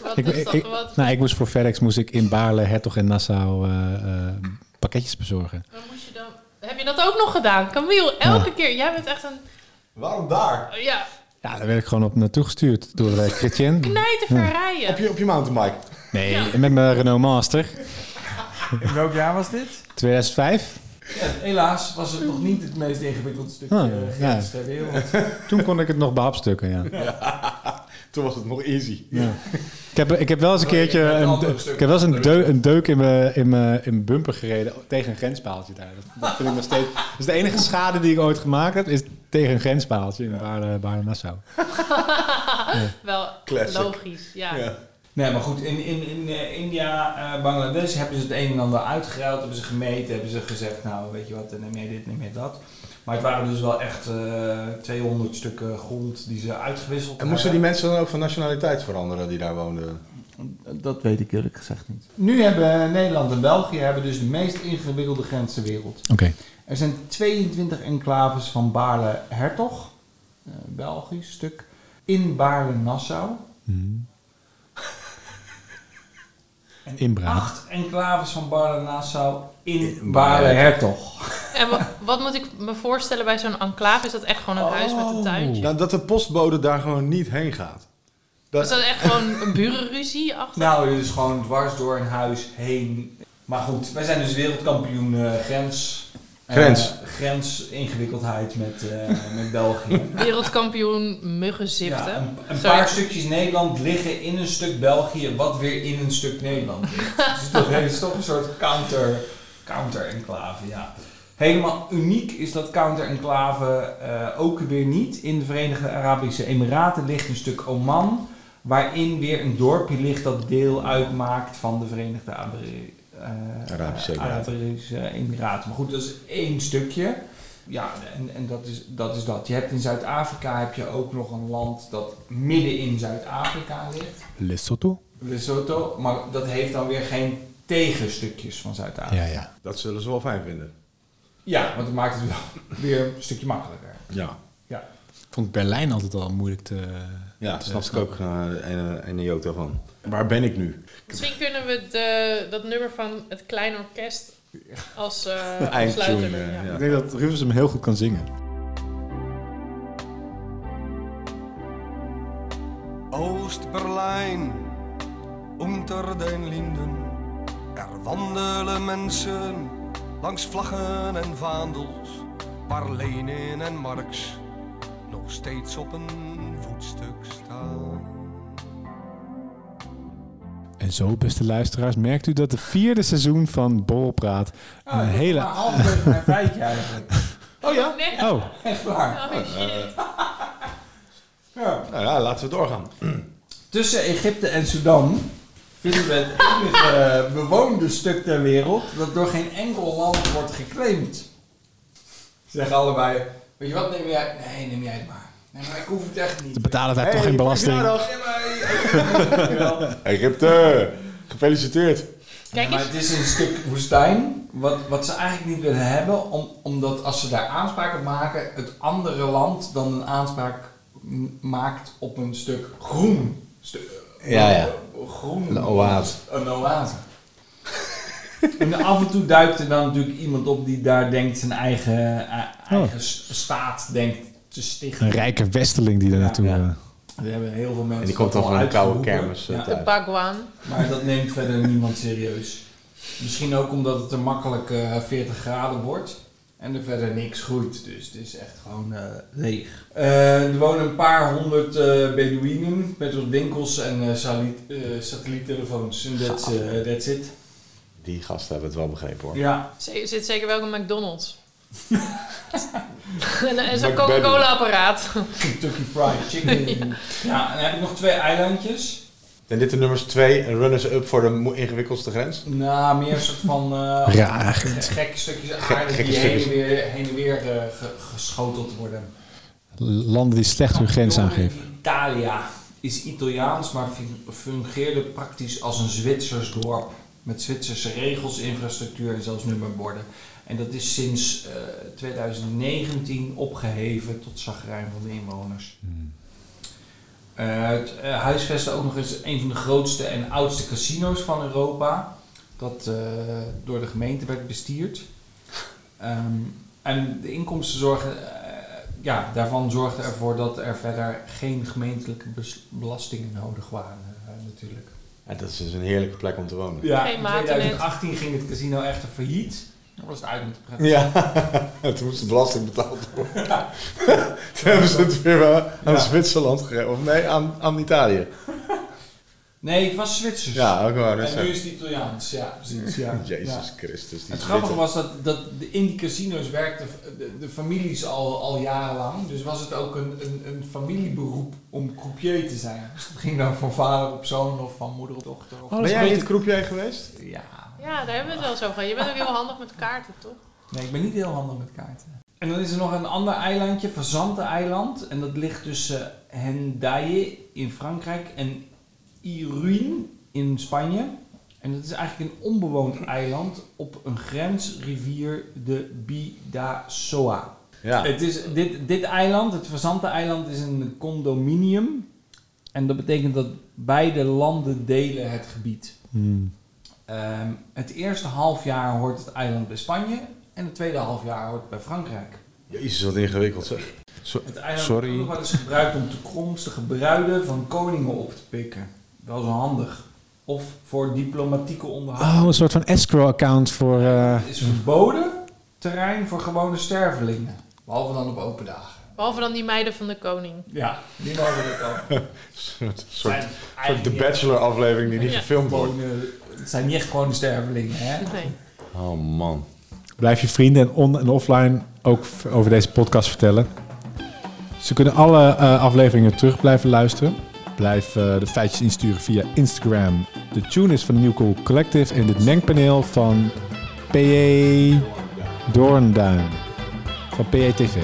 Wat Ik- is dat? ik- wat, nou, ik moest voor FedEx moest ik in Baarle, Hertog en Nassau eh, eh, pakketjes bezorgen. moest je dan? Heb je dat ook nog gedaan? Camille, elke keer. Jij bent echt een. Waarom daar? Ja, Ja, daar werd ik gewoon op naartoe gestuurd door uh, Chrétien. knijten verrijden. Op je, op je mountainbike. Nee, Ja. met mijn Renault Master. In welk jaar was dit? 2005. Ja, helaas was het nog niet het meest ingewikkelde stukje Ah, eh, ja. ter wereld. Toen kon ik het nog behapstukken, ja. Toen was het nog easy. ja. Ik, heb, ik heb wel eens een keertje een, ik heb wel eens een, deu- een deuk in mijn, in, mijn, in bumper gereden tegen een grenspaaltje daar. Dat, dat vind ik nog steeds... Dat is de enige schade die ik ooit gemaakt heb, is tegen een grenspaaltje in Baarle, Baarle Nassau. Wel Classic. logisch, ja. Ja. Nee, maar goed, in, in, in eh, India, eh, Bangladesh hebben ze het een en ander uitgeruild, hebben ze gemeten, hebben ze gezegd, nou weet je wat, neem jij dit, neem jij dat. Maar het waren dus wel echt eh 200 stukken grond die ze uitgewisseld En moesten die mensen dan ook van nationaliteit veranderen die daar woonden? Dat weet ik eerlijk gezegd niet. Nu hebben Nederland en België hebben dus de meest ingewikkelde grens ter wereld. Oké. Er zijn 22 enclaves van Baarle-Hertog, eh, Belgisch stuk, in Baarle-Nassau. En Inbraak. acht enclaves van Baarle-Nassau in In Baarle-Hertog. En wa- wat moet ik me voorstellen bij zo'n enclave? Is dat echt gewoon een huis met een tuintje? Nou, dat de postbode daar gewoon niet heen gaat. Dat, Is dat echt gewoon een burenruzie achter? Nou, dit is gewoon dwars door een huis heen. Maar goed, wij zijn dus wereldkampioen eh, grens. Eh, Grens. grensingewikkeldheid met, eh, met België. Wereldkampioen Ja, muggenziften. een paar stukjes Nederland liggen in een stuk België, wat weer in een stuk Nederland ligt. dus dat is toch een soort counter, counter-enclave, ja. Helemaal uniek is dat counter-enclave eh, ook weer niet. In de Verenigde Arabische Emiraten ligt een stuk Oman, waarin weer een dorpje ligt dat deel uitmaakt van de Verenigde Arabi- eh, Arabische Emiraten. Arabische Emiraten. Maar goed, dat is één stukje. Ja, en, en dat, is, dat is dat. Je hebt in Zuid-Afrika heb je ook nog een land dat midden in Zuid-Afrika ligt. Lesotho? Lesotho, maar dat heeft dan weer geen tegenstukjes van Zuid-Afrika. Ja, ja. dat zullen ze wel fijn vinden. Ja, want dat maakt het wel weer een stukje makkelijker. Ja. Ik vond Berlijn altijd al moeilijk te... Ja, te snap ik ook uh, een, een jota van. Waar ben ik nu? Misschien kunnen we de, dat nummer van het kleine orkest als eh Eindtune, eh, ja. ja. Ik denk dat Rufus hem heel goed kan zingen. Oost-Berlijn, unter den Linden. Er wandelen mensen langs vlaggen en vaandels, waar Lenin en Marx nog steeds op een voetstuk staan. En zo, beste luisteraars, merkt u dat de vierde seizoen van Borrelpraat Ah, een hele... maar halverwege mijn feitje eigenlijk. Oh ja? Nee. Oh, Echt waar. Oh, shit. Ja. Nou ja, laten we doorgaan. Tussen Egypte en Sudan vinden we het enige bewoonde stuk ter wereld dat door geen enkel land wordt geclaimd. Ze zeggen allebei, weet je wat, neem jij... Nee, neem jij het maar. Maar ik hoef het echt niet. ze betalen daar toch geen belasting. Egypte! Gefeliciteerd. Kijk Ja, maar eens. het is een stuk woestijn, wat, wat ze eigenlijk niet willen hebben, om, omdat als ze daar aanspraak op maken, het andere land dan een aanspraak maakt op een stuk groen. Stu- Ja, ja. Groen. Een oase. Een oase. en af en toe duikt er dan natuurlijk iemand op die daar denkt zijn eigen, eh, eigen s- staat denkt te stichten. Een rijke westeling die er Ja. naartoe... Ja. eh, We hebben heel veel mensen En die komt dan al van een koude kermis eh, Ja. De thuis. Bagwan. Maar dat neemt verder niemand serieus. Misschien ook omdat het er makkelijk eh 40 graden wordt. En er verder niks groeit. Dus het is echt gewoon eh, leeg. Eh, er wonen een paar honderd eh Bedouinen met wat winkels en eh, eh, satelliettelefoons. En that's, eh, that's it. Die gasten hebben het wel begrepen hoor. Ja. Er zit zeker wel een McDonald's. en, en zo'n McBadden. Coca-Cola apparaat. Kentucky Fried Chicken. ja, en dan heb ik nog twee eilandjes. En dit de nummers 2 runners-up voor de ingewikkeldste grens. Nou, meer een soort van eh, Raar. ge- gekke stukjes Gek- aarde die heen en weer, heen en weer eh, ge- geschoteld worden. landen die slecht hun grens aangeven. Italia is Italiaans, maar fun- fungeerde praktisch als een Zwitsers dorp. Met Zwitserse regels, infrastructuur en zelfs nummerborden. En dat is sinds eh, 2019 opgeheven tot zagrijn van de inwoners. Eh, het uh, huisvestte ook nog eens een van de grootste en oudste casino's van Europa. Dat eh, door de gemeente werd bestierd. Ehm, en de inkomsten zorgen, eh, ja, daarvan zorgde ervoor dat er verder geen gemeentelijke bes- belastingen nodig waren, eh, natuurlijk. Ja, dat is dus een heerlijke plek om te wonen. Ja, in waternet. 2018 ging het casino echter failliet. Dan was het uit met de pret. Ja, toen moest de belasting betaald worden. Toen hebben ze het weer wel aan Ja. Zwitserland gegeven. Of nee, aan, aan Italië. Nee, het was Zwitsers. Ja, ook wel. En nu is het Italiaans, ja, precies. Ja. Jezus Ja. Christus. Die Het grappige Zwitser. was dat, dat de- in die casino's werkten de, de families al, al jarenlang. Dus was het ook een, een, een familieberoep om croupier te zijn. Dus het ging dan van vader op zoon of van moeder op dochter. Of, Oh, Ben jij in het groepje geweest? ja. Ja, daar hebben we het wel zo van. Je bent ook heel handig met kaarten, toch? Nee, ik ben niet heel handig met kaarten. En dan is er nog een ander eilandje, Fazante-eiland. En dat ligt tussen Hendaye in Frankrijk en Irun in Spanje. En dat is eigenlijk een onbewoond eiland op een grensrivier, de Bidasoa. Ja. Het is, dit, dit eiland, het Fazante-eiland, is een condominium. En dat betekent dat beide landen delen het gebied. Hmm. Ehm, het eerste half jaar hoort het eiland bij Spanje en het tweede half jaar hoort het bij Frankrijk. Jezus, wat ingewikkeld zeg. Het eiland Sorry. wordt ook nog wel eens gebruikt om toekomstige bruiden van koningen op te pikken. Wel zo handig. Of voor diplomatieke onderhoud. Oh, een soort van escrow-account voor... eh, Het is verboden terrein voor gewone stervelingen. Behalve dan op open dagen. Behalve dan die meiden van de koning. Ja, die mogen dat ook. Een soort, soort, Zijn soort The eigenlijk niet Bachelor aflevering die niet Ja. gefilmd wordt. Het zijn niet echt gewone stervelingen, hè? Nee. Oh man. Blijf je vrienden en on- en offline ook over deze podcast vertellen. Ze kunnen alle eh, afleveringen terug blijven luisteren. Blijf eh, de feitjes insturen via Instagram. De tune is van de New Cool Collective in dit mengpaneel van PE Doornduin. Van PE TV.